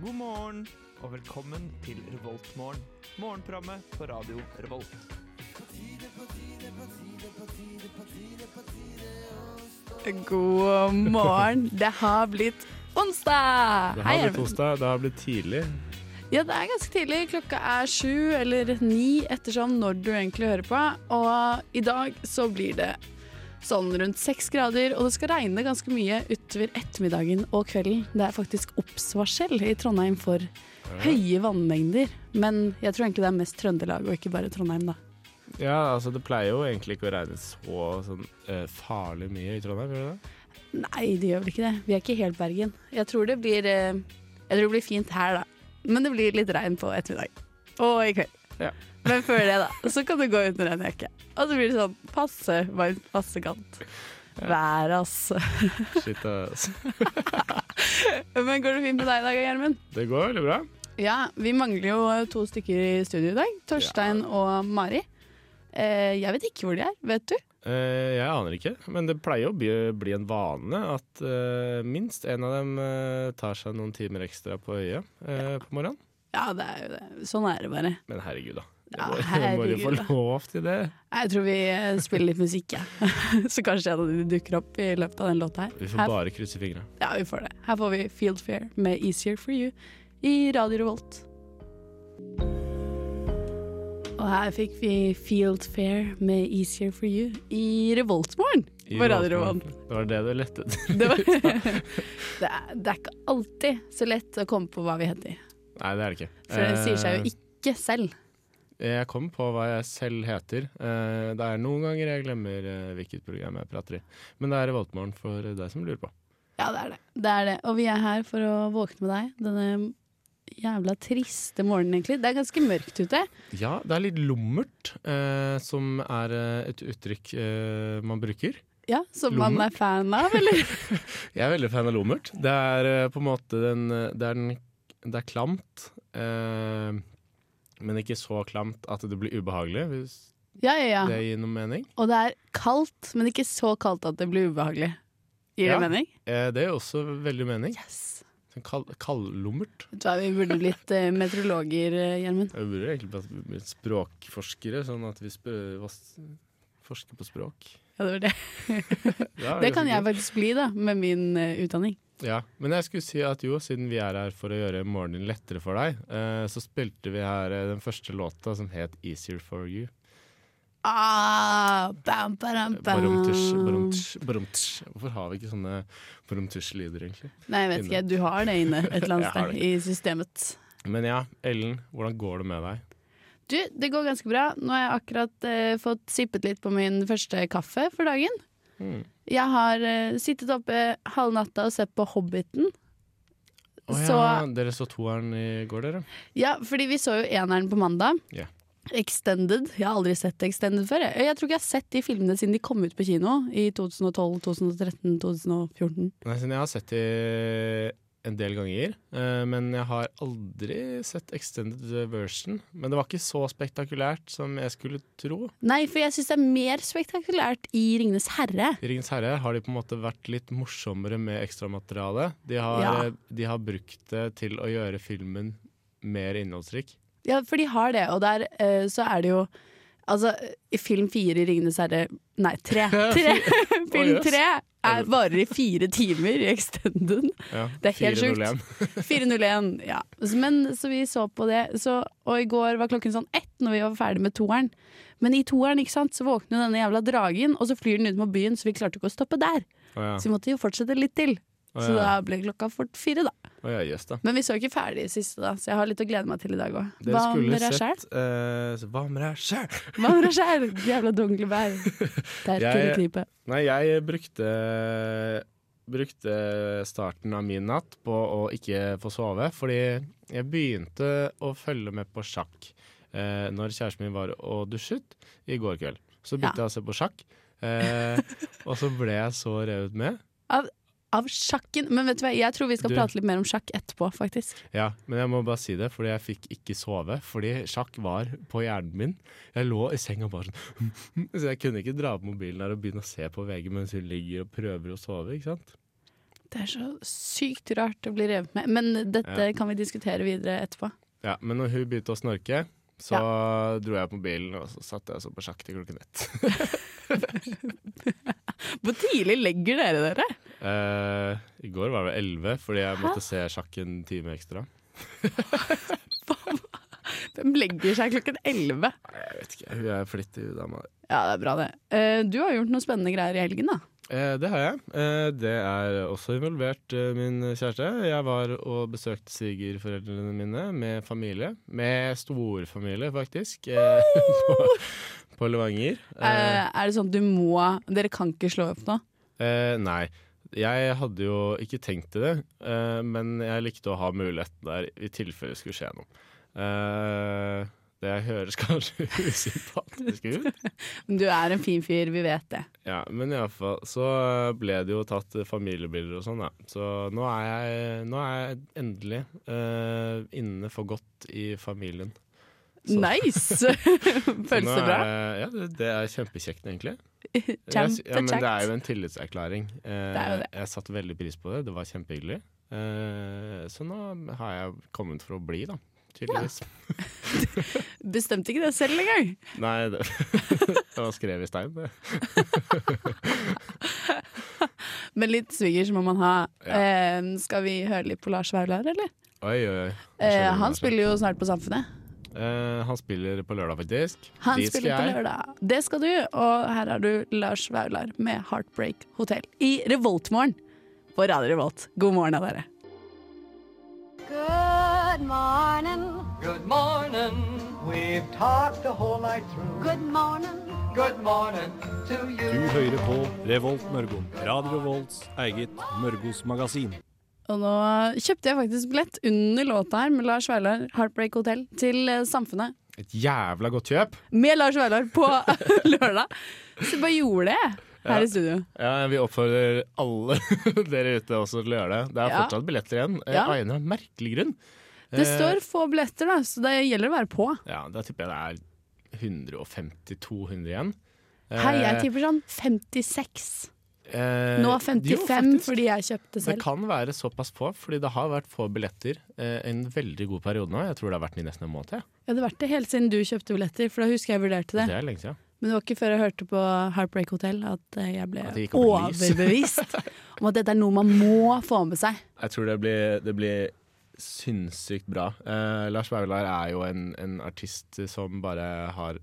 God morgen og velkommen til Revoltmorgen. Morgenprogrammet på radio Revolt. God morgen. Det har blitt onsdag! Det Hei, har blitt onsdag, det har blitt tidlig. Ja, det er ganske tidlig. Klokka er sju eller ni, ettersom når du egentlig hører på. Og i dag så blir det sånn rundt seks grader, og det skal regne ganske mye utover ettermiddagen og kvelden. Det er faktisk obs-varsel i Trondheim for høye vannmengder. Men jeg tror egentlig det er mest Trøndelag og ikke bare Trondheim, da. Ja, altså det pleier jo egentlig ikke å regne så sånn, uh, farlig mye i Trondheim, gjør det det? Nei, det gjør vel ikke det. Vi er ikke helt Bergen. Jeg tror det blir, uh, jeg tror det blir fint her, da. Men det blir litt regn på ettermiddagen. Og i kveld. Ja. Men før det, da, så kan du gå under en jakke. Og så blir det sånn passe varmt, passe kaldt. Vær, ass. Shit, ass. Men går det fint med deg i dag, Gjermund? Det går veldig bra. Ja, vi mangler jo to stykker i studio i dag. Torstein og Mari. Eh, jeg vet ikke hvor de er, vet du? Eh, jeg aner ikke, men det pleier å bli, bli en vane at eh, minst en av dem eh, tar seg noen timer ekstra på øyet eh, på morgenen. Ja, det er jo det. Sånn er det bare. Men herregud, da. Ja, må, må de få lov til det. Jeg tror vi eh, spiller litt musikk, jeg. Så kanskje en av de dukker opp i løpet av den låta her. Vi får Her, bare krysse fingra. ja, vi får det. Her får vi Field Fair med Easier For You i Radio Revolt. Og her fikk vi Field Fair med Easier For You i Revoltmorgen I Revolt. Det var det du lette etter. Det, var, det, er, det er ikke alltid så lett å komme på hva vi heter. Nei, det er det ikke. For det sier seg Eh, jo ikke selv. Jeg kommer på hva jeg selv heter. Eh, det er noen ganger jeg glemmer eh, hvilket program jeg prater i. Men det er Revoltmorgen for deg som lurer på. Ja, det er det. det er det. Og vi er her for å våkne med deg denne jævla triste morgenen, egentlig. Det er ganske mørkt ute. Ja, det er litt lummert, eh, som er eh, et uttrykk eh, man bruker. Ja, Som man er fan av, eller? Jeg er veldig fan av lummert. Det er eh, på en måte den Det er, den, det er klamt, eh, men ikke så klamt at det blir ubehagelig, hvis Ja, ja, ja. det gir noen mening. Og det er kaldt, men ikke så kaldt at det blir ubehagelig. Gir det mening? Eh, det gir også veldig mening. Yes. Sånn kald, kaldlummert. Vi burde blitt eh, meteorologer, eh, Gjermund. Vi burde egentlig blitt språkforskere, sånn at vi forsker på språk. Ja, det var det. det, Det kan jeg faktisk bli, da, med min uh, utdanning. Ja, Men jeg skulle si at jo, siden vi er her for å gjøre morgenen lettere for deg, eh, så spilte vi her eh, den første låta som het 'Easier for You'. Ah, bam, bam, bam. Barumtusj, barumtusj, barumtusj. Hvorfor har vi ikke sånne barumtusj-lyder, egentlig? Nei, jeg vet ikke. Du har det inne et eller annet sted i systemet. Men ja, Ellen, hvordan går det med deg? Du, det går ganske bra. Nå har jeg akkurat eh, fått sippet litt på min første kaffe for dagen. Mm. Jeg har uh, sittet oppe halv natta og sett på Hobbiten. Å Så- ja, dere så toeren i går, dere? Ja, fordi vi så jo eneren på mandag. Yeah. Extended. Jeg har aldri sett Extended før. Jeg, jeg tror ikke jeg har sett de filmene siden de kom ut på kino i 2012, 2013, 2014. Nei, siden jeg har sett de en del ganger, eh, men jeg har aldri sett extended version. Men det var ikke så spektakulært som jeg skulle tro. Nei, for jeg syns det er mer spektakulært i Ringenes herre. I 'Ringenes herre' har de på en måte vært litt morsommere med ekstramateriale. De har, Ja. eh, de har brukt det til å gjøre filmen mer innholdsrik. Ja, for de har det, og der eh, så er det jo Altså, i film fire i Ringenes herre Nei, tre. tre. film tre er varer i fire timer i Extenden. Ja, Det er helt sjukt. 401. 401, ja. Men så vi så på det, så, og i går var klokken sånn ett når vi var ferdig med toeren. Men i toeren ikke sant, så våkner denne jævla dragen, og så flyr den ut mot byen, så vi klarte ikke å stoppe der. Oh, ja. Så vi måtte jo fortsette litt til. Å Så da ble klokka fort fire, da. Oh, ja, yes, da. Men vi så ikke ferdig siste, da, så jeg har litt å glede meg til i dag òg. Hva om med deg sjæl? eh, så Hva med deg sjæl? Hva med deg sjæl? Jævla donglebær. Jeg- kunne knipe. Nei, jeg brukte Brukte starten av min natt på å ikke få sove, fordi jeg begynte å følge med på sjakk eh, når kjæresten min var og dusjet i går kveld. Så begynte jeg å se på sjakk, eh, og så ble jeg så revet med. Av sjakken. Men vet du hva, jeg tror vi skal Du- prate litt mer om sjakk etterpå, faktisk. Ja, Men jeg må bare si det, fordi jeg fikk ikke sove. Fordi sjakk var på hjernen min. Jeg lå i senga bare sånn Så jeg kunne ikke dra på mobilen der og begynne å se på VG mens hun ligger og prøver å sove. ikke sant? Det er så sykt rart å bli revet med. Men dette Ja. kan vi diskutere videre etterpå. Ja, men når hun begynte å snorke, så dro jeg på mobilen og så satt jeg og så på sjakk til klokken ett. Hvor tidlig legger dere dere? Eh, I går var det elleve, fordi jeg Hæ? måtte se sjakk en time ekstra. Hvem legger seg klokken elleve? Jeg vet ikke, hun er flittig, hun dama. Ja, det er bra, det. Uh, Du har gjort noen spennende greier i helgen, da. Uh, det har jeg. Det er også involvert min kjæreste. Jeg var og besøkte svigerforeldrene mine med familie. Med storfamilie, faktisk. På, på Levanger. Er det sånn at du må Dere kan ikke slå opp nå? nei. Jeg hadde jo ikke tenkt til det, eh, men jeg likte å ha muligheten der i tilfelle det skulle skje noe. Eh, det høres kanskje usympatisk ut, Du er en fin fyr, vi vet det. Ja, men iallfall så ble det jo tatt familiebilder og sånn, da. Så nå er jeg, nå er jeg endelig uh, inne for godt i familien. Så- Nice! Føles det bra? Ja, det, det er kjempekjekt, egentlig. Jeg ja, men det er jo en tillitserklæring. Eh, Det er jo det. Jeg satte veldig pris på det, det var kjempehyggelig. Eh, så nå har jeg kommet for å bli, da. Tydeligvis. Bestemte ikke det selv engang. Nei, det, det var skrevet i stein, det. Men litt swingers må man ha. Ja. Eh, skal vi høre litt på Lars Vaular, eller? Oi, oi, oi. Eh, han spiller jo snart på Samfunnet. Eh, han spiller på lørdag, faktisk. Han Dit skal spiller på lørdag. Det skal du, og her har du Lars Vaular med 'Heartbreak Hotel' i Revoltmorgen på Radio Revolt. God morgen av dere. Good morning. Good morning. We've talked the whole night through. Good morning. Good morning to Du hører på Revolt Mørgo. Radio Revolts eget Mørgos magasin. Og nå kjøpte jeg faktisk billett under låta her med Lars Vaular, 'Heartbreak Hotel', til eh, Samfunnet. Et jævla godt kjøp. Med Lars Vaular på lørdag. Så jeg bare gjorde det her Ja. i studio. Ja, Vi oppfordrer alle dere ute også til å gjøre det. Det er Ja. fortsatt billetter igjen, eh, Ja. av en eller annen merkelig grunn. Det Eh, står få billetter, da, så det gjelder å være på. Ja, Da tipper jeg det er 150-200 igjen. Hei, jeg tipper sånn 56. eh, Nå jo, 55 faktisk. fordi jeg kjøpte selv. Det kan være såpass få, fordi det har vært få billetter eh, en veldig god periode nå. Jeg tror det har vært i nesten en måned. Ja. Ja, det har vært det helt siden du kjøpte billetter, for da husker jeg vurderte det. Det er lenge siden. Men det var ikke før jeg hørte på Heartbreak Hotel at eh, jeg ble At overbevist om at dette er noe man må få med seg. Jeg tror det blir, det blir sinnssykt bra. Eh, Lars Vaular er jo en, en artist som bare har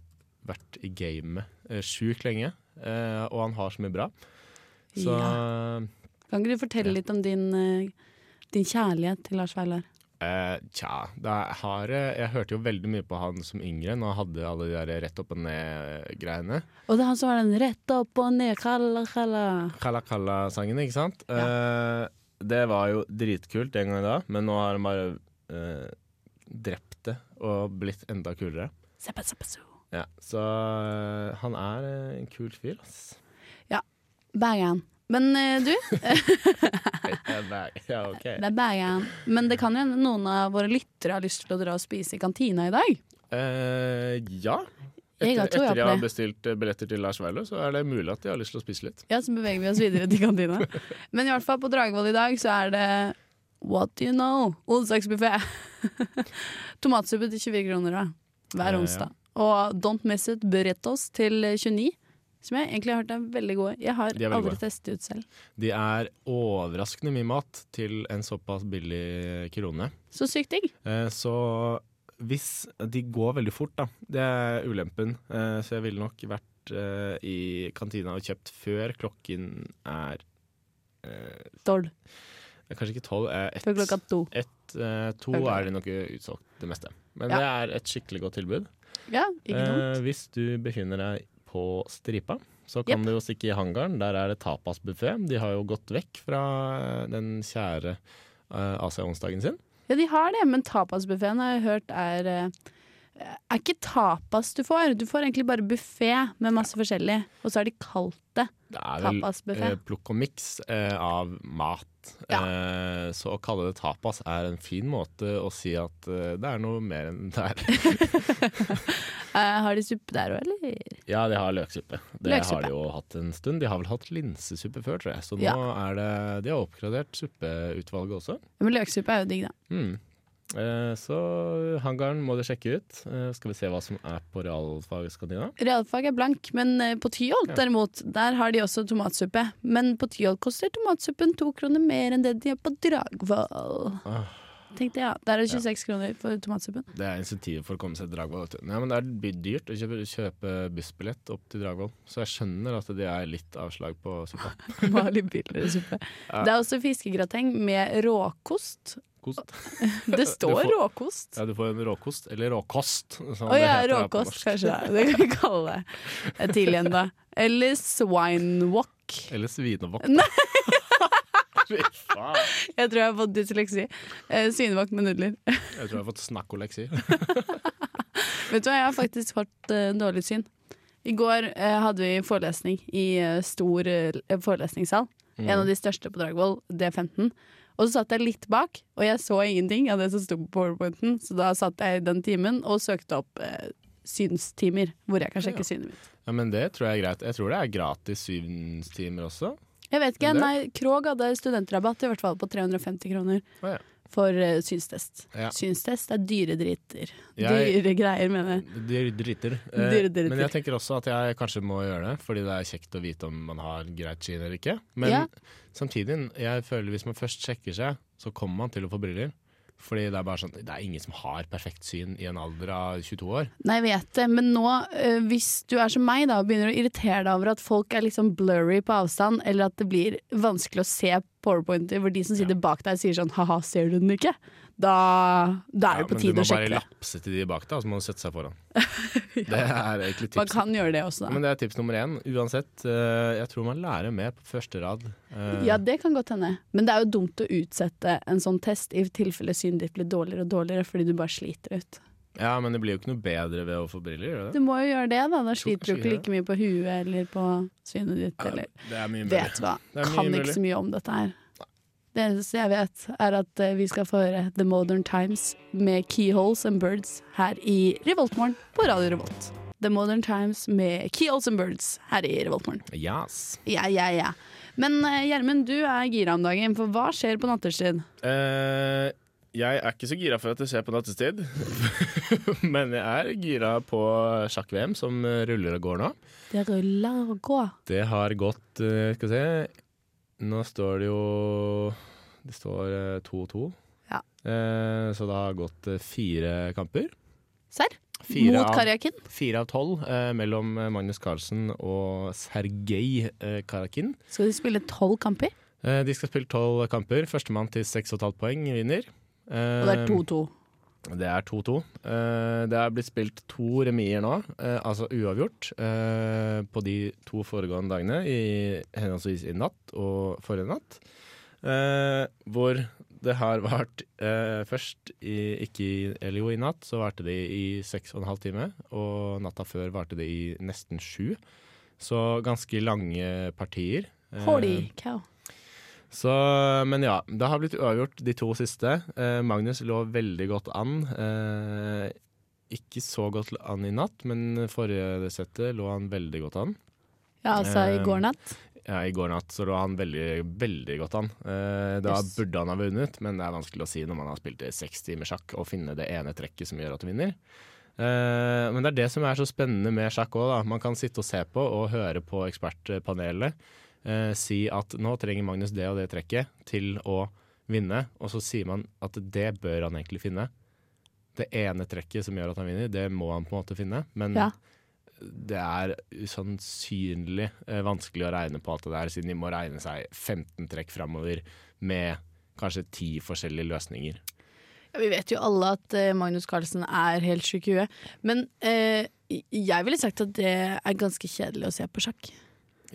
vært i gamet eh, sjukt lenge, eh, og han har så mye bra. Så Kan ikke du fortelle litt om din, eh, din kjærlighet til Lars Vaular? eh, tja, har, eh, jeg hørte jo veldig mye på han som yngre, når han hadde alle de der rett opp og ned-greiene. Og det er han som har den rett opp og ned, kalla, kalla. Kalla Kalla-sangen, ikke sant? Eh, det var jo dritkult den gangen da, men nå har han bare eh, drept det og blitt enda kulere. Zappa, zappa. Ja, så han er en kul fyr, ass. Bergen. Men eh, du, Ja, nei, ja, ok. det er Bergen. Men det kan jo hende noen av våre lyttere har lyst til å dra og spise i kantina i dag. Eh, ja. Jeg Etter, har troa etter på jeg har det. bestilt eh, billetter til Lars Vaular, så er det mulig at de har lyst til å spise litt. Ja, så beveger vi oss videre til kantina. Men i hvert fall på Dragvoll i dag så er det What do you know? Onsdagsbuffé. Tomatsuppe til 24 kroner da, hver Ja, ja. onsdag. Og Don't Miss It burritos til 29, som jeg egentlig har hørt er veldig gode. Jeg har aldri gode. testet ut selv. De er overraskende mye mat til en såpass billig krone. Så sykt digg. Eh, så hvis De går veldig fort, da. Det er ulempen. Eh, så jeg ville nok vært eh, i kantina og kjøpt før klokken er Tolv Kanskje ikke tolv, ett. før klokka to. Eh, to er det nok utsolgt, det meste. Men Ja. det er et skikkelig godt tilbud. Ja, ikke noe. dumt. hvis du befinner deg på Stripa, så kan yep. du jo stikke i hangaren. Der er det tapasbuffé. De har jo gått vekk fra eh, den kjære uh, Asia-onsdagen sin. Ja, de har det, men tapasbuffeen har jeg hørt er eh, er ikke tapas du får. Du får egentlig bare buffé med masse forskjellig, og så har de kalt det Det er vel eh, plukk og miks eh, av mat. Eh, så å kalle det tapas er en fin måte å si at eh, det er noe mer enn det er. Eh, har de suppe der òg, eller? Ja, de har løksuppe. Det Løksuppe. har de jo hatt en stund. De har vel hatt linsesuppe før, tror jeg. Så nå Ja. er det De har oppgradert suppeutvalget også. Men løksuppe er jo digg, da. Mm. Eh, så hangaren må du sjekke ut. Eh, skal vi se hva som er på realfagskantina. Realfag er blank, men eh, på Tyholt Ja. derimot, der har de også tomatsuppe. Men på Tyholt koster tomatsuppen to kroner mer enn det de gjør på Dragvoll. Ah. Tenkte jeg, Der er det 26 kroner for tomatsuppen. Det er insentivet for å komme seg til Dragvoll. Nei, men det er dyrt å kjøpe, kjøpe bussbillett opp til Dragvoll, så jeg skjønner at det er litt avslag på suppa. Ja. Det er også fiskegrateng med råkost. Kost. Det står får- råkost. Ja, du får en råkost, eller råkost. Å ja, råkost, kanskje. Det, kan vi kalle det til igjen, da. Eller swinewalk. Eller faen. Jeg tror jeg har fått dysleksi. Eh, Svinevok med nudler. Jeg tror jeg har fått snakkoleksi. Vet du hva, jeg har faktisk fått uh, dårlig syn. I går uh, hadde vi forelesning i uh, stor forelesningssal. Mm. En av de største på Dragvoll, D15. Og så satt jeg litt bak, og jeg så ingenting av det som sto på powerpointen. Så da satt jeg i den timen og søkte opp eh, synstimer, hvor jeg kan sjekke Ja. synet mitt. Ja, men det tror jeg er greit. Jeg tror det er gratis synstimer også. Jeg vet ikke, nei, Krog hadde studentrabatt i hvert fall på 350 kroner Oh, ja. For uh, synstest. Ja. Synstest er dyre driter. Jeg- Dyre greier, mener jeg. Dyre driter. Eh, Dyre driter. Men jeg tenker også at jeg kanskje må gjøre det, fordi det er kjekt å vite om man har greit syn eller ikke. Men Ja. samtidig, jeg føler hvis man først sjekker seg, så kommer man til å få briller. Fordi det er bare sånn, det er ingen som har perfekt syn i en alder av 22 år. Nei, jeg vet det, men nå, eh, hvis du er som meg da, og begynner å irritere deg over at folk er liksom blurry på avstand, eller at det blir vanskelig å se powerpointer hvor de som sitter bak deg sier sånn haha, ser du den ikke? Da, da er det på tide men tide du må bare lapse til de bak deg, og så må du sette seg foran. Det er egentlig Man kan gjøre det også, da. Men det er tips nummer én. Uansett, eh, jeg tror man lærer mer på første rad. Eh, Ja, det kan godt hende. Men det er jo dumt å utsette en sånn test i tilfelle synet ditt blir dårligere og dårligere fordi du bare sliter ut. ja, men det blir jo ikke noe bedre ved å få briller, det? Du må jo gjøre det, da. Da sliter du ikke like mye på huet eller på synet ditt. Ja, det er mye mulig. vet hva, kan mulig. ikke så mye om dette her. Det eneste jeg vet, er at eh, vi skal få høre The Modern Times med Keyholes and Birds her i Revoltmorgen på Radio Revolt. The Modern Times med Keyholes and Birds her i Revoltmorgen. Yes. Ja, ja, ja. Men eh, Gjermund, du er gira om dagen, for hva skjer på nattestid? Uh, jeg er ikke så gira for at det skjer på nattestid. Men jeg er gira på sjakk-VM, som ruller og går nå. Det ruller og går. Det har gått Skal vi se Nå står det jo Det står eh, 2-2. Ja. Eh, så det har gått eh, fire kamper. Serr? Fire Mot av, Karjakin? fire av tolv eh, mellom eh, Magnus Carlsen og Sergej eh, Karakin. Skal de spille tolv kamper? Eh, de skal spille tolv kamper. Førstemann til 6,5 poeng vinner. Eh, Og det er 2-2. Det er 2-2. Eh, det er blitt spilt to remier nå, eh, altså uavgjort, eh, på de to foregående dagene, i henholdsvis i natt og forrige natt. Hvor det har vært først i, ikke i, eller jo i natt, så varte det i seks og en halv time, og natta før varte det i nesten sju. Så ganske lange partier. Holy cow. Så, men ja, det har blitt uavgjort de to siste. Eh, Magnus lå veldig godt an. Eh, ikke så godt an i natt, men forrige settet lå han veldig godt an. Ja, altså i Eh, går natt. Ja, I går natt så lå han veldig, veldig godt an. Eh, da Yes. burde han ha vunnet, men det er vanskelig å si når man har spilt i seks timer sjakk, og finne det ene trekket som gjør at du vinner. Eh, men det er det som er så spennende med sjakk òg. Man kan sitte og se på og høre på ekspertpanelet eh, si at nå trenger Magnus det og det trekket til å vinne, og så sier man at det bør han egentlig finne. Det ene trekket som gjør at han vinner, det må han på en måte finne. Men Ja. det er usannsynlig eh, vanskelig å regne på alt det der, siden de må regne seg 15 trekk framover med kanskje ti forskjellige løsninger. Ja, vi vet jo alle at eh, Magnus Carlsen er helt sjuk i huet. Men eh, jeg ville sagt at det er ganske kjedelig å se på sjakk.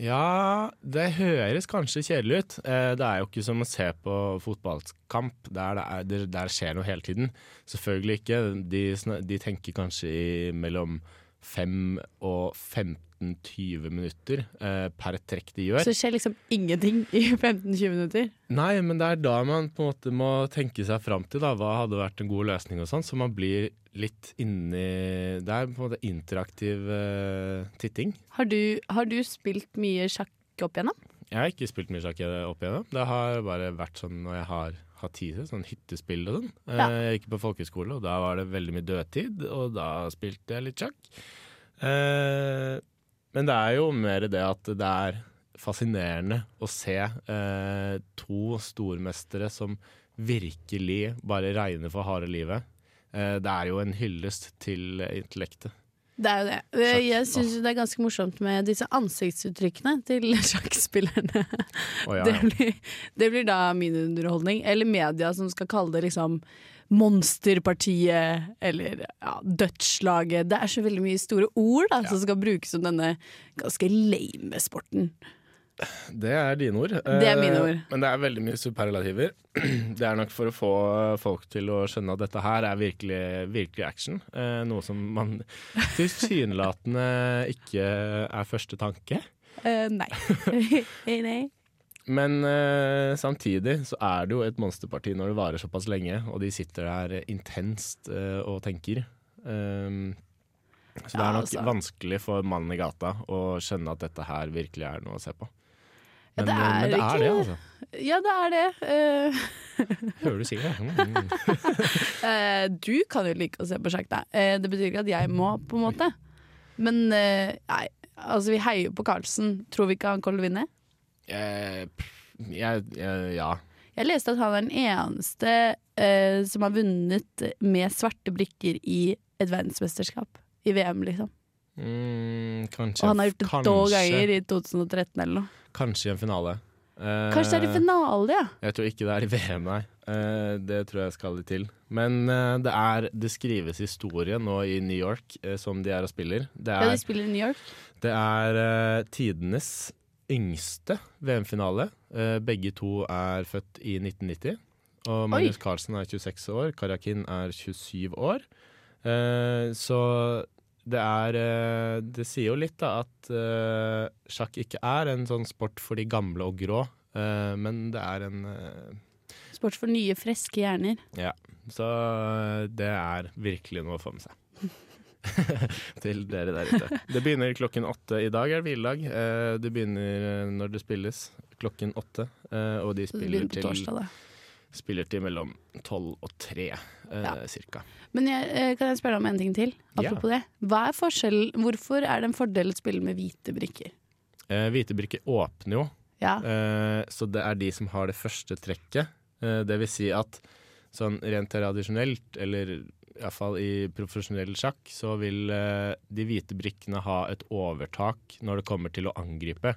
Ja, det høres kanskje kjedelig ut. Eh, det er jo ikke som å se på fotballkamp der det, er, der, der skjer noe hele tiden. Selvfølgelig ikke. De, de tenker kanskje i mellom 5 og 15-20 minutter eh, per trekk de gjør. Så det skjer liksom ingenting i 15-20 minutter. Nei, men det er da man på en måte må tenke seg fram til da, hva hadde vært en god løsning og sånn, så man blir litt inni Det er på en måte interaktiv uh, titting. Har du, har du spilt mye sjakk opp igjennom? Jeg har ikke spilt mye sjakk opp igjennom. Det har bare vært sånn når jeg har hatt tid til sånn hyttespill og sånn. Eh, Ja. Jeg gikk på folkeskole, og da var det veldig mye dødtid, og da spilte jeg litt sjakk. Uh, men det er jo mer det at det er fascinerende å se uh, to stormestere som virkelig bare regner for harde livet. Eh, det er jo en hyllest til intellektet. Det er jo det. Sjakk. Jeg syns det er ganske morsomt med disse ansiktsuttrykkene til sjakkspillerne. Oh, ja, Det, blir, det blir da min underholdning. Eller media som skal kalle det liksom Monsterpartiet eller ja, Dødslaget. Det er så veldig mye store ord da, som skal brukes om denne ganske lame sporten. Det er dine ord. Det er mine Eh, ord. Men det er veldig mye superlativer. Det er nok for å få folk til å skjønne at dette her er virkelig, virkelig action. Eh, noe som man tilsynelatende ikke er første tanke. Uh, nei. hey, nei. Men uh, samtidig så er det jo et monsterparti når det varer såpass lenge, og de sitter der intenst uh, og tenker. Um, så det er nok altså. vanskelig for mannen i gata å skjønne at dette her virkelig er noe å se på. Ja, Men, det er men det er det, ikke- altså. Ja, det er det. Uh... Hører du sier det? Mm. uh, du kan jo like å se på sjakk, da. Uh, det betyr ikke at jeg må, på en måte. Men eh, nei, altså vi heier jo på Carlsen. Tror vi ikke han kommer til å vinne? Eh, ja. Jeg leste at han er den eneste eh, som har vunnet med svarte brikker i et verdensmesterskap. I VM, liksom. Mm, kanskje, Og han har gjort det to ganger i 2013 eller noe. Kanskje i en finale. Eh, Kanskje det er i finale, ja. Jeg tror ikke det er i VM, nei. Eh, det tror jeg skal litt til. Men eh, det, er, det skrives historie nå i New York, eh, som de er og spiller. Det Ja, er, De spiller i New York. det er eh, tidenes yngste VM-finale. Eh, begge to er født i 1990. Og Magnus Carlsen er 26 år, Karakin er 27 år. Så det er eh, Det sier jo litt, da, at eh, sjakk ikke er en sånn sport for de gamle og grå, eh, men det er en Sport for nye, friske hjerner. Ja. Så det er virkelig noe å få med seg. Til dere der ute. Det begynner klokken åtte. I dag er det hviledag. Det begynner når det spilles, klokken åtte. Og de spiller på til, torsdag, da. Spiller til mellom tolv og tre, eh, Ja. cirka. Men jeg, eh, kan jeg spørre om en ting til? Apropos det. Hva er forskjellen Hvorfor er det en fordel å spille med hvite brikker? Eh, hvite brikker åpner jo, Ja. eh, så det er de som har det første trekket. Eh, det vil si at sånn rent tradisjonelt, eller iallfall i profesjonell sjakk, så vil eh, de hvite brikkene ha et overtak når det kommer til å angripe.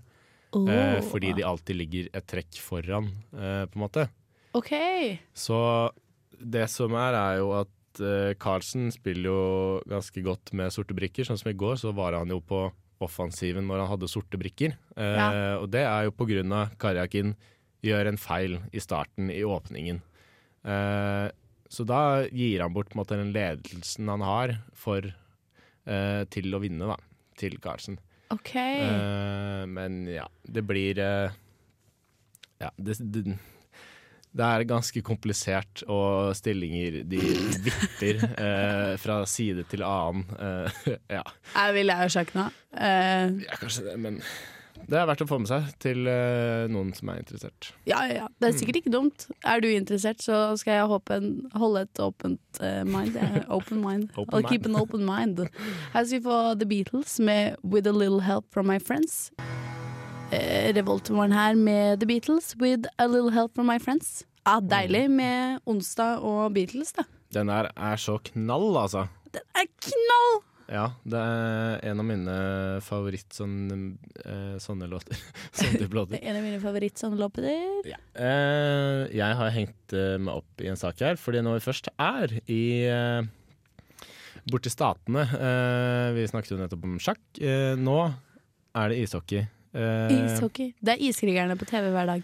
Eh, fordi de alltid ligger et trekk foran, eh, på en måte. OK. Så det som er, er jo at eh, Carlsen spiller jo ganske godt med sorte brikker. Sånn som i går, så var han jo på offensiven når han hadde sorte brikker. Eh, Ja. Og det er jo på grunn av Karjakin gjør en feil i starten, i åpningen. Eh, så da gir han bort måte, den ledelsen han har for, eh, til å vinne, da. Til Carlsen. ok Eh, men ja, det blir eh, Ja, det, det, det er ganske komplisert, og stillinger de vipper eh, fra side til annen. Eh, ja. Jeg vil ha sjakk nå. Eh, ja, kanskje det, men det er verdt å få med seg til eh, noen som er interessert. ja, ja, ja. Det er sikkert ikke dumt. Er du interessert, så skal jeg en, holde et åpent eh, mind. Open mind. Open I'll keep an open mind. Her skal vi få The Beatles med With a Little Help From My Friends. Eh, Revoltmorgen her med The Beatles with A Little Help From My Friends. Ah, deilig med onsdag og Beatles, da. Den der er så knall, altså. Den er knall! Ja, det er en av mine favoritt sånn, eh, sånne låter. sånne type låter. er en av mine favorittsåndelåter. Ja. Eh, jeg har hengt eh, meg opp i en sak her, fordi når vi først er i eh, borti Statene eh, Vi snakket jo nettopp om sjakk. Eh, nå er det ishockey Eh, Ishockey. Det er Iskrigerne på TV hver dag.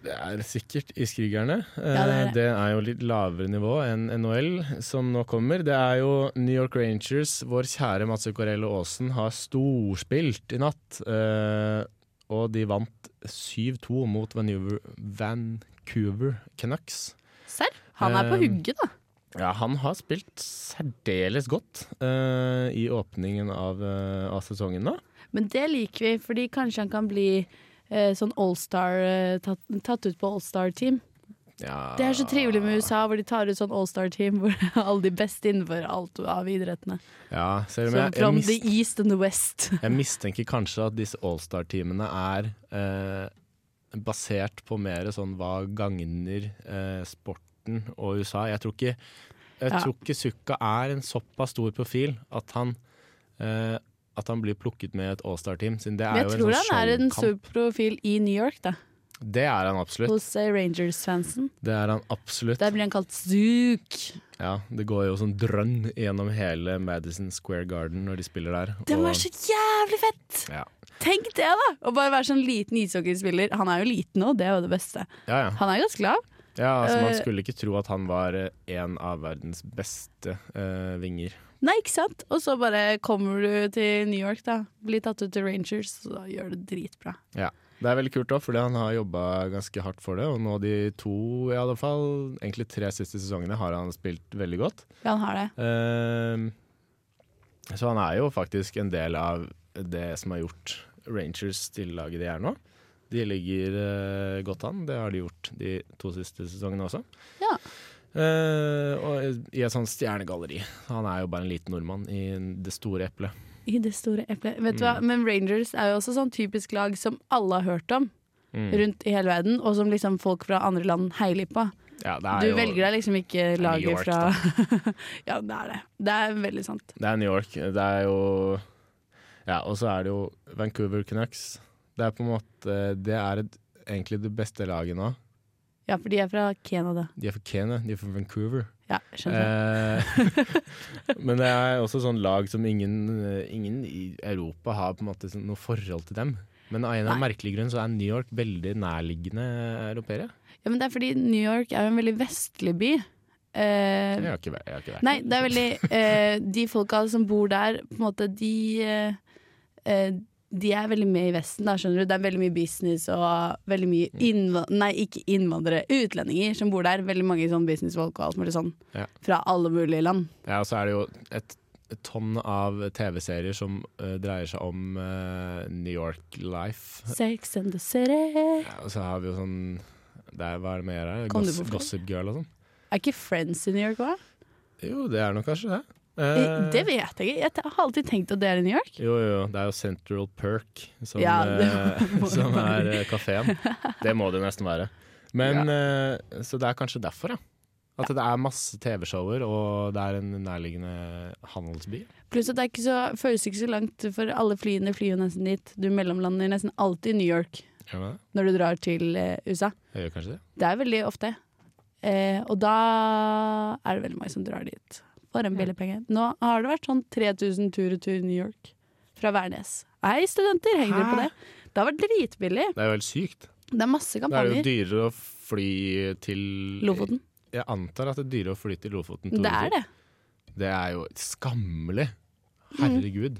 Det er sikkert Iskrigerne. Eh, Ja, det er det. det er jo litt lavere nivå enn NHL som nå kommer. Det er jo New York Rangers. Vår kjære Mats Zuccarello Aasen har storspilt i natt. eh, og de vant 7-2 mot Vancouver, Vancouver Canucks. Serr? Han er på hugget, da. Ja, han har spilt særdeles godt i åpningen av, av sesongen nå. Men det liker vi, fordi kanskje han kan bli eh, sånn allstar eh, tatt, tatt ut på allstar-team. Ja, Det er så trivelig med USA, hvor de tar ut sånn allstar-team hvor alle de beste innenfor alt av idrettene. Ja, ser du med. from the east and the west. jeg mistenker kanskje at disse Allstar-teamene er eh, basert på mer sånn hva gagner eh, sporten og USA. Jeg tror ikke, jeg Ja. tror ikke Sukka er en såpass stor profil at han eh, at han blir plukket med et Allstar-team. Jeg tror sånn han er en stor profil i New York, da. Det er han absolutt. Hos eh, Rangers-fansen. Det er han absolutt. Der blir han kalt Zook. Ja, det går jo sånn drønn gjennom hele Madison Square Garden når de spiller der. Det og- være så jævlig fett! Ja. Tenk det, da! Å bare være sånn liten ishockeyspiller. Han er jo liten nå, det er jo det beste. Ja, ja. Han er ganske lav. Ja altså, man Eh, skulle ikke tro at han var eh, en av verdens beste uh, vinger. Nei, ikke sant? Og så bare kommer du til New York, da. Blir tatt ut til Rangers, så da gjør det dritbra. Ja. Det er veldig kult òg, fordi han har jobba ganske hardt for det. Og nå de to, i alle fall, egentlig tre siste sesongene, har han spilt veldig godt. Ja, han har det. Uh, så han er jo faktisk en del av det som har gjort Rangers til laget de er nå. De ligger uh, godt an. Det har de gjort de to siste sesongene også. Ja. Uh, og i et sånt stjernegalleri. Han er jo bare en liten nordmann i det store eplet. I det store eplet. Vet du hva? Mm. Men Rangers er jo også sånn typisk lag som alle har hørt om Mm. rundt i hele verden, og som liksom folk fra andre land heiler på. Ja, det Du jo, velger deg liksom ikke laget York, fra Ja, det er det. Det er veldig sant. Det er New York. Det er jo Ja, og så er det jo Vancouver Canucks. Det er på en måte Det er et, egentlig det beste laget nå. Ja, for de er fra Canada. De er fra Canada, de er fra Vancouver. Ja, skjønner. Eh, men det er også sånn lag som ingen, ingen i Europa har på en måte sånn noe forhold til dem. Men av en eller annen merkelig grunn så er New York veldig nærliggende europeere. Ja, men det er fordi New York er jo en veldig vestlig by. Eh, Jeg har ikke jeg har ikke vært Nei, det er veldig eh, De folka som bor der, på en måte, de eh, eh, De er veldig med i Vesten, da, skjønner du. Det er veldig mye business og veldig mye Mm. Nei, ikke innvandrere, utlendinger som bor der. Veldig mange sånn businessfolk og alt mulig sånn. Ja. Fra alle mulige land. Ja, og så er det jo et, tonn av TV-serier som uh, dreier seg om uh, New York life. Sex and the City. Ja, og så har vi jo sånn det er, Hva er det mer her? Goss. Gossip Girl og sånn. Er ikke Friends i New York òg? Jo, det er nok kanskje det. Eh, Eh, Det vet jeg ikke. Jeg har alltid tenkt at det er i New York. Jo, jo, det er jo Central Perk som, Ja, eh, som er kafeen. Det må det nesten være. Men, ja. Så det er kanskje derfor, ja. At det er masse TV-shower, og det er en nærliggende handelsby. Pluss at det er ikke så, føles ikke så langt, for alle flyene flyr jo nesten dit. Du mellomlander nesten alltid i New York ja, når du drar til USA. Jeg gjør kanskje det. Det er veldig ofte. Eh, og da er det veldig mange som drar dit for en billig penge. Nå har det vært sånn 3000 tur-retur New York fra Værnes. Hei, studenter, henger dere på det? Det har vært dritbillig. Det er jo helt sykt. Det er masse Det er jo dyrere å fly til Lofoten. Jeg antar at det er dyrere å fly til Lofoten. Det er det. Det er jo skammelig. Herregud.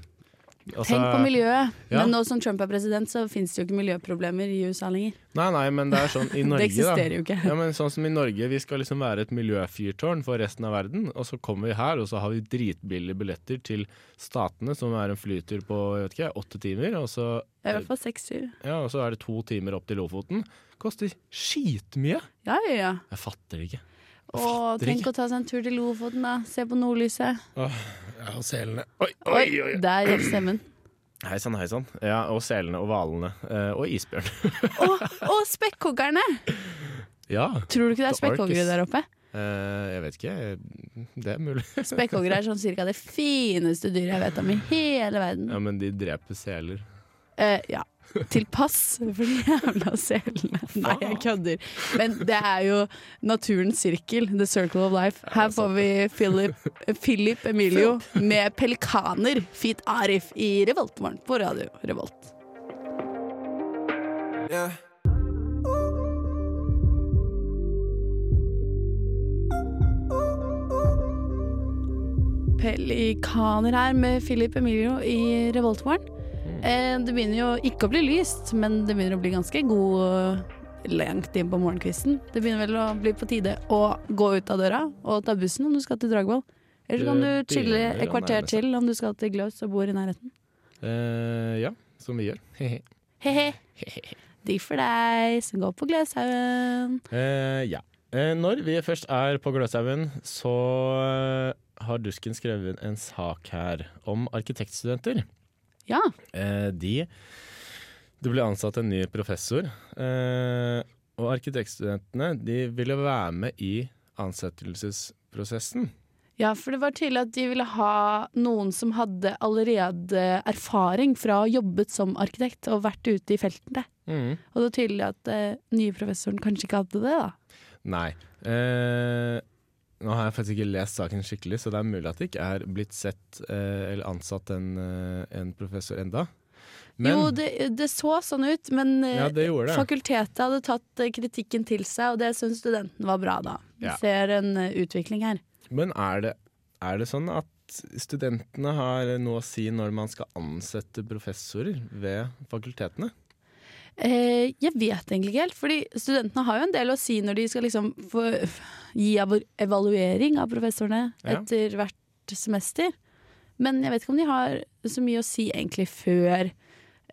Altså, Tenk på miljøet. ja. Men nå som Trump er president, så fins det jo ikke miljøproblemer i USA lenger. Nei, nei, men det er sånn i Norge, det eksisterer jo ikke. Ja, men sånn som i Norge, Vi skal liksom være et miljøfyrtårn for resten av verden. Og så kommer vi her, og så har vi dritbillige billetter til Statene, som er en flytur på jeg vet ikke, åtte timer. Og så, I hvert fall seks-syv. ja, og så er det to timer opp til Lofoten. Koster skitmye! Ja, ja, ja. Jeg fatter det ikke. Og tenk å ta seg en tur til Lofoten, da. Se på nordlyset. Åh, Ja, og selene. Oi, oi, Oi, der gikk stemmen. Hei sann, hei sann. Ja, og selene og hvalene. Eh, og isbjørn. Og, og spekkhoggerne! ja. Tror du ikke det er spekkhoggere der oppe? Eh, jeg vet ikke. Det er mulig. Spekkhoggere er sånn cirka det fineste dyret jeg vet om i hele verden. Ja, men de dreper seler. Eh, ja. Til pass for de jævla selene. Nei, jeg kødder. Men det er jo naturens sirkel. The circle of life. Her får vi Philip, Philip Emilio med pelikaner. Feet Arif i Revoltmorgen på radio Revolt. Yeah. Pelikaner her med Philip Emilio i Revoltmorgen. Eh, det begynner jo ikke å bli lyst, men det begynner å bli ganske god eh, langt inn på morgenkvisten. Det begynner vel å bli på tide å gå ut av døra og ta bussen om du skal til Dragvoll. Eller så kan du chille et kvarter til om du skal til Gløs og bor i nærheten. Uh, ja, som vi gjør. He-he. De for deg som går på Gløshaugen. Uh, ja. Uh, når vi først er på Gløshaugen, så har Dusken skrevet en sak her om arkitektstudenter. Ja. Eh, de Det ble ansatt en ny professor, eh, og arkitektstudentene de ville være med i ansettelsesprosessen. ja, for det var tydelig at de ville ha noen som hadde allerede erfaring fra å ha jobbet som arkitekt og vært ute i feltene. Mm. Og det var tydelig at eh, nye professoren kanskje ikke hadde det, da. Nei. Eh, nå har jeg faktisk ikke lest saken skikkelig, så det er mulig at det ikke er blitt sett eh, eller ansatt en, eh, en professor enda. Men, Jo, det, det så sånn ut, men eh, Ja, det det. fakultetet hadde tatt eh, kritikken til seg, og det syns studenten var bra, da. Vi Ja. ser en utvikling her. men er, det, er det sånn at studentene har noe å si når man skal ansette professorer ved fakultetene? Eh, jeg vet egentlig ikke helt, fordi studentene har jo en del å si når de skal liksom gi evaluering av professorene Ja. etter hvert semester. Men jeg vet ikke om de har så mye å si egentlig før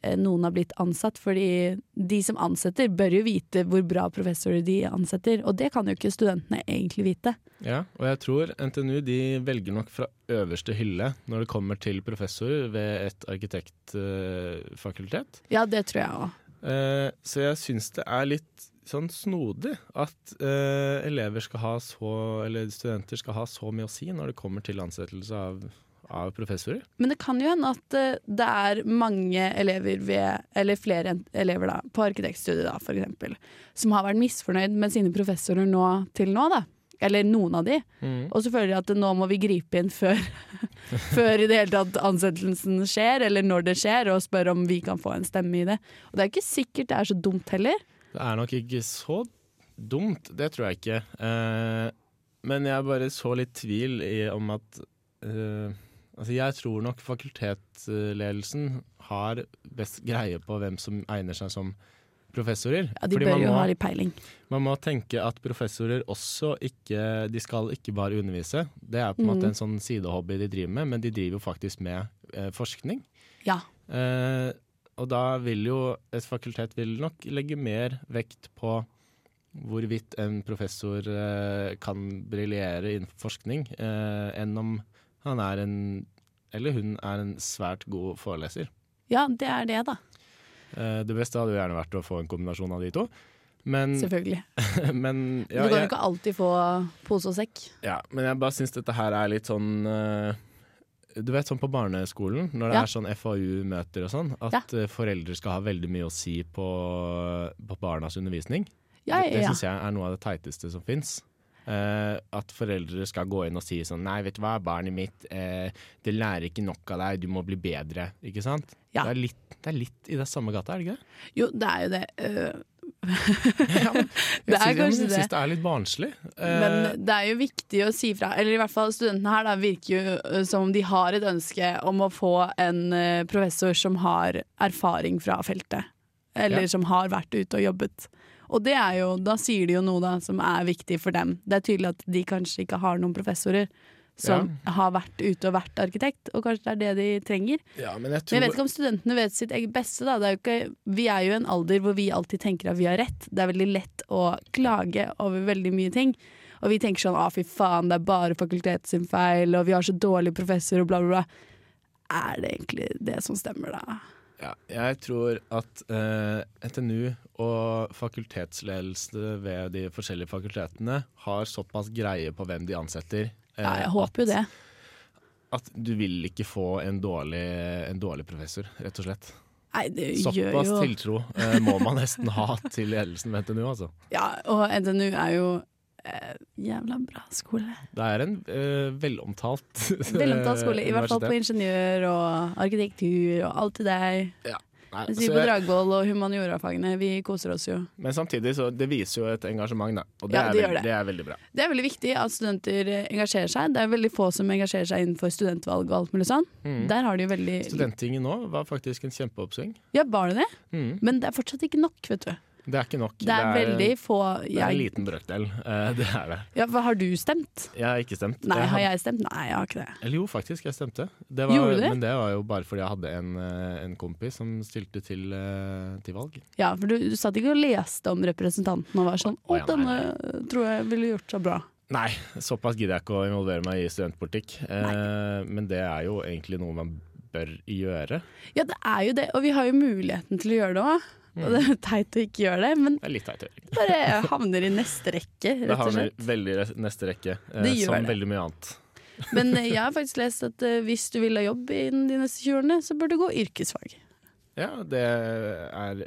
eh, noen har blitt ansatt, fordi de som ansetter bør jo vite hvor bra professorer de ansetter, og det kan jo ikke studentene egentlig vite. Ja, og jeg tror NTNU de velger nok fra øverste hylle når det kommer til professorer ved et arkitektfakultet. Ja, det tror jeg òg. Eh, så jeg syns det er litt sånn snodig at eh, elever skal ha så, eller studenter skal ha så mye å si når det kommer til ansettelse av, av professorer. Men det kan jo hende at eh, det er mange elever ved, eller flere elever da, på arkitektstudiet da, for eksempel, som har vært misfornøyd med sine professorer nå til nå, da. Eller noen av de. Og så føler de at nå må vi gripe inn før, før i det hele tatt ansettelsen skjer, eller når det skjer, og spørre om vi kan få en stemme i det. Og det er ikke sikkert det er så dumt heller. Det er nok ikke så dumt, det tror jeg ikke. Uh, men jeg bare så litt tvil i om at uh, Altså, jeg tror nok fakultetsledelsen har best greie på hvem som egner seg som professorer. Ja, De bør man jo ha litt peiling. Man må tenke at professorer også ikke De skal ikke bare undervise. Det er på en mm. måte en sånn sidehobby de driver med, men de driver jo faktisk med eh, forskning. Ja. Eh, og da vil jo et fakultet vil nok legge mer vekt på hvorvidt en professor eh, kan briljere innenfor forskning, eh, enn om han er en eller hun er en svært god foreleser. ja, det er det, da. Eh, det beste hadde jo gjerne vært å få en kombinasjon av de to. Men, Selvfølgelig. men du kan jo ikke alltid få pose og sekk. Ja, men jeg bare syns dette her er litt sånn eh, Du vet sånn på barneskolen, når det Ja. er sånn FAU-møter og sånn, at ja. foreldre skal ha veldig mye å si på, på barnas undervisning. Ja, Det, det syns jeg er noe av det teiteste som fins. At foreldre skal gå inn og si sånn Nei, vet du hva, barnet mitt, eh, det lærer ikke nok av deg, du må bli bedre. Ikke sant? Ja. Det, er litt, det er litt i det samme gata, er det ikke det? Jo, det er jo det. øh, Ja, men Det jeg er syns- Jeg det. det er litt barnslig. Eh, Men det er jo viktig å si fra. Eller i hvert fall studentene her da, virker jo øh, som om de har et ønske om å få en professor som har erfaring fra feltet. Eller Ja. som har vært ute og jobbet. Og det er jo, da sier de jo noe da som er viktig for dem. Det er tydelig at de kanskje ikke har noen professorer som har vært ute og vært arkitekt, og kanskje det er det de trenger. ja, men jeg Men jeg vet ikke om studentene vet sitt eget beste. Da. Det er jo ikke, vi er jo i en alder hvor vi alltid tenker at vi har rett. Det er veldig lett å klage over veldig mye ting. Og vi tenker sånn 'å, fy faen, det er bare fakultetet sin feil', og 'vi har så dårlige professorer', og bla, bla, bla. Er det egentlig det som stemmer, da? Ja, jeg tror at eh, NTNU og fakultetsledelse ved de forskjellige fakultetene har såpass greie på hvem de ansetter. eh, Ja, jeg håper jo det. At, du vil ikke få en dårlig, en dårlig professor, rett og slett. Nei, det gjør Såpass jo tiltro eh, må man nesten ha til ledelsen ved NTNU, altså. Ja, og NTNU er jo eh, jævla bra skole. Det er en uh, velomtalt Velomtalt skole, i hvert fall på ingeniør og arkitektur og alt det der. Ja. Nei, Jeg vi på jeg- Dragvoll og humaniorafagene, vi koser oss jo. men samtidig så det viser jo et engasjement, da. Og det, Ja, er, det gjør veldig, det. det er veldig bra. Det er veldig viktig at studenter eh, engasjerer seg. Det er veldig få som engasjerer seg innenfor studentvalg og alt mulig sånn. Mm. Der har de jo veldig Studenttinget nå var faktisk en kjempeoppsving. Ja, var det det? Mm. Men det er fortsatt ikke nok, vet du. Det er ikke nok. Det er veldig få det er en liten brøkdel. Eh, det er det. ja, hva, Har du stemt? Jeg har ikke stemt. Nei, Jeg har jeg stemt? Nei, jeg har ikke det. Eller jo, faktisk, jeg stemte. Det var, Gjorde du det? Men det var jo bare fordi jeg hadde en, eh, en kompis som stilte til, eh, til valg. Ja, for du, du satt ikke og leste om representanten og var sånn Å, denne tror jeg ville gjort så bra. Nei, såpass gidder jeg ikke å involvere meg i studentpolitikk. Eh, men det er jo egentlig noe man bør gjøre. Ja, det er jo det, og vi har jo muligheten til å gjøre det òg. Og det er teit å ikke gjøre det, men Det er litt teit. bare havner i neste rekke, rett og havner slett. veldig i neste rekke, eh, som det. veldig mye annet. Men eh, jeg har faktisk lest at eh, hvis du vil ha jobb innen de neste 20 årene, så bør du gå yrkesfag. Ja, det er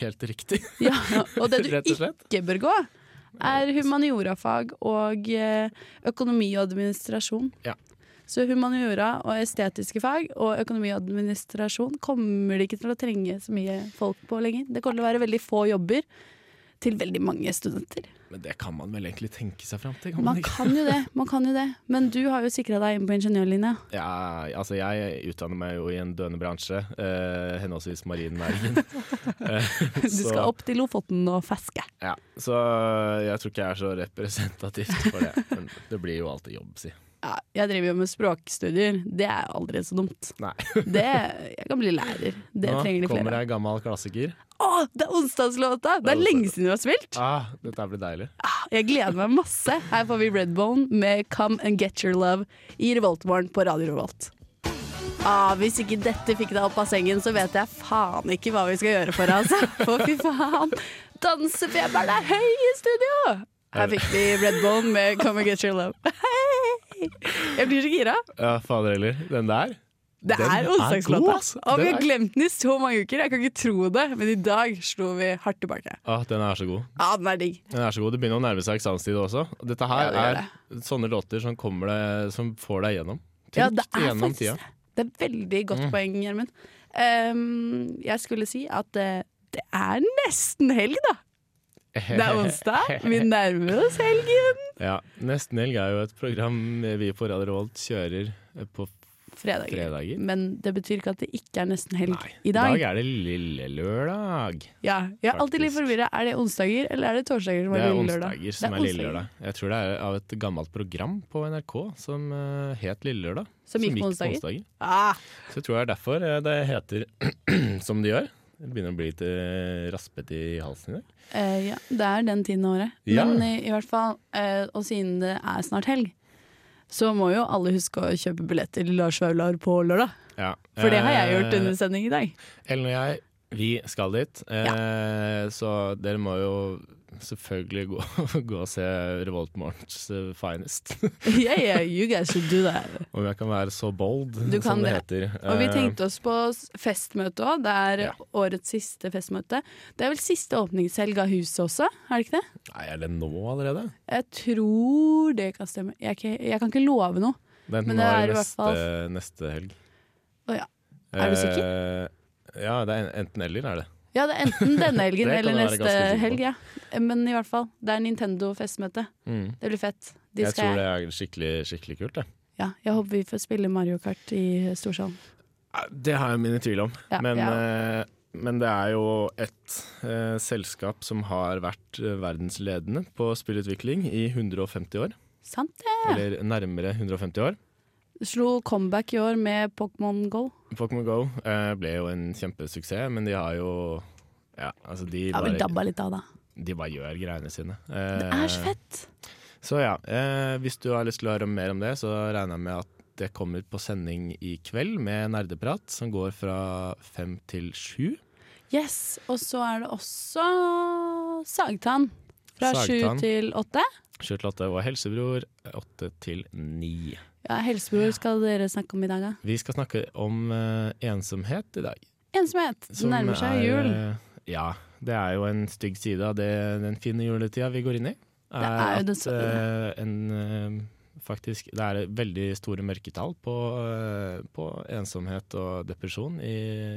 helt riktig, Ja, og det du og ikke bør gå, er humaniorafag og eh, økonomi og administrasjon. Ja. Så humaniora og estetiske fag og økonomi og administrasjon kommer de ikke til å trenge så mye folk på lenger. Det kommer til å være veldig få jobber til veldig mange studenter. Men det kan man vel egentlig tenke seg fram til? Kan Man man kan jo det, man kan jo det. Men du har jo sikra deg inn på ingeniørlinja. Ja, altså jeg utdanner meg jo i en døende bransje, eh, henholdsvis marinnæringen. Eh, Du skal opp til Lofoten og feske. Ja, så jeg tror ikke jeg er så representativt for det. Men det blir jo alltid jobb, si. Ja, jeg driver jo med språkstudier. Det er aldri så dumt. Det, jeg kan bli lærer. Det Nå trenger de kommer det en gammel klassiker. Å, det er onsdagslåta! Det er lenge siden vi har spilt. Ah, dette blir deilig. Jeg gleder meg masse. Her får vi Redbone med Come and Get Your Love i Revoltmorgen på Radio Revolt. Ah, hvis ikke dette fikk deg opp av sengen, så vet jeg faen ikke hva vi skal gjøre for deg, altså. For fy faen. Dansefeberen er høy i studio! Her fikk vi Redbone med Come and Get Your Love. Hei! Jeg blir så gira. Ja, fader heller. Den der. Det Den er onsdagslåta. Og vi har glemt den i så mange uker. Jeg kan ikke tro det, men i dag slo vi hardt tilbake. Ah, den er så god. Ja, den er digg. Den er så god. Det begynner å nærme seg eksamenstid også. Dette her Ja, det er er sånne låter som, kommer det, som får deg gjennom. Ja, det er gjennom faktisk tida. det. Det er veldig godt Mm. poeng, Gjermund. Um, jeg skulle si at uh, det er nesten helg, da. Det er onsdag. Vi nærmer oss helgen. Ja, Nesten helg er jo et program vi på Radio Revolt kjører på Fredager. fredager. Men det betyr ikke at det ikke er nesten helg Nei, i dag. er det lille lørdag. Ja, jeg er alltid litt forvirra. Er det onsdager, eller er det torsdager som er er lille lørdag? Det er onsdager som Det er lille lørdag. Jeg tror det er av et gammelt program på NRK som uh, het Lille lørdag. Som gikk på onsdager? Ah, Så jeg tror det er derfor eh, det heter som det gjør. Det begynner å bli litt eh, raspete i halsen i dag. eh, ja, det er den tiden av året. Ja. Men i, i hvert fall, eh, og siden det er snart helg, så må jo alle huske å kjøpe billetter til Lars Vaular på lørdag. Ja. For det har jeg gjort Eh, under sending i dag. Ellen og jeg, vi skal dit. Eh, Så dere må jo selvfølgelig gå, gå og se Revoltmorgens March's finest. yeah, yeah, you guys should do that. Om jeg kan være så bold, kan som det det. heter. Og vi Eh, tenkte oss på festmøte òg. Det er Ja. årets siste festmøte. Det er vel siste åpningshelg av huset også, er det ikke det? Nei, er det nå allerede? Jeg tror det kan stemme. Jeg, er jeg kan ikke love noe. Den Men det er i hvert fall- neste helg. Å ja. Er du sikker? Eh, ja, det er enten eller, er det. Ja, det er enten denne helgen eller neste helg. Ja. Men i hvert fall, det er Nintendo-festmøte. Mm. Det blir fett. De Jeg skal tror det er skikkelig, skikkelig kult, det. Ja, jeg håper vi får spille Mario Kart i storsalen. Det har jeg mine tvil om. Ja, men, ja. eh, men det er jo et eh, selskap som har vært eh, verdensledende på spillutvikling i 150 år. Sant det! Eller nærmere 150 år. Slo comeback i år med Pokémon Go. Pokémon Go eh, ble jo en kjempesuksess, men de har jo Ja, altså de Ja, bare, dabba litt av, da. de bare gjør greiene sine. Det er så Eh, fett! Så ja, eh, hvis du har lyst til å høre mer om det, så regner jeg med at det kommer på sending i kveld med nerdeprat, som går fra fem til sju. Yes, Og så er det også Sagtann. Fra sju til åtte. Sju til åtte og Helsebror åtte til ni. Ja, Helsebror skal dere snakke om i dag, da. Vi skal snakke om uh, ensomhet i dag. Ensomhet. Det nærmer seg er, jul. eh, ja, det er jo en stygg side av det, den fine juletida vi går inn i. er jo at så... Uh, en uh, faktisk. Det er veldig store mørketall på, på ensomhet og depresjon i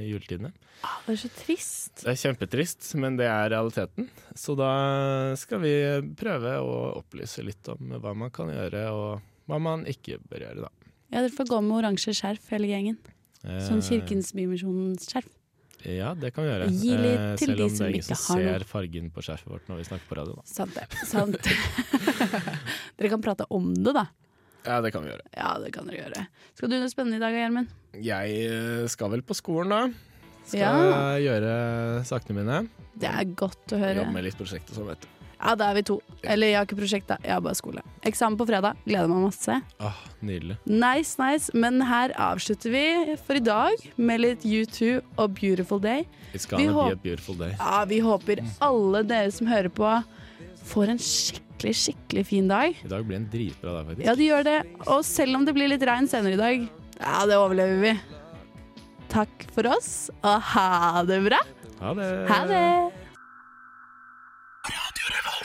juletidene. Ah, det er så trist. Det er kjempetrist, men det er realiteten. Så da skal vi prøve å opplyse litt om hva man kan gjøre, og hva man ikke bør gjøre, da. Ja, Dere får gå med oransje skjerf hele gjengen. Sånn Eh, Kirkens Bymisjonens skjerf. Ja, det kan vi gjøre. Gi litt Eh, til Selv om det er ingen som har noe. ser fargen på skjerfet vårt når vi snakker på radio. Da. Sant det. Sant. dere kan prate om det, da. Ja, det kan vi gjøre. Ja, det kan dere gjøre. Skal du noe spennende i dag, Gjermund? Jeg eh, skal vel på skolen, da. Skal Ja. gjøre sakene mine. Det er godt å høre. Jobbe med litt prosjekt og sånn, vet du. Ja, da er vi to. Eller jeg har ikke prosjekt, da. Jeg har bare skole. Eksamen på fredag. Gleder meg masse. Åh, nydelig. Nice, nice. Men her avslutter vi for i dag med litt U2 og Beautiful Day. It's Vi gonna be a beautiful day. Ja, vi håper alle dere som hører på, får en skikkelig, skikkelig fin dag. I dag blir en dritbra dag, faktisk. Ja, det gjør det. Og selv om det blir litt regn senere i dag, ja, det overlever vi. Takk for oss, og ha det bra. Ha det. Ha det! Radio Revolt.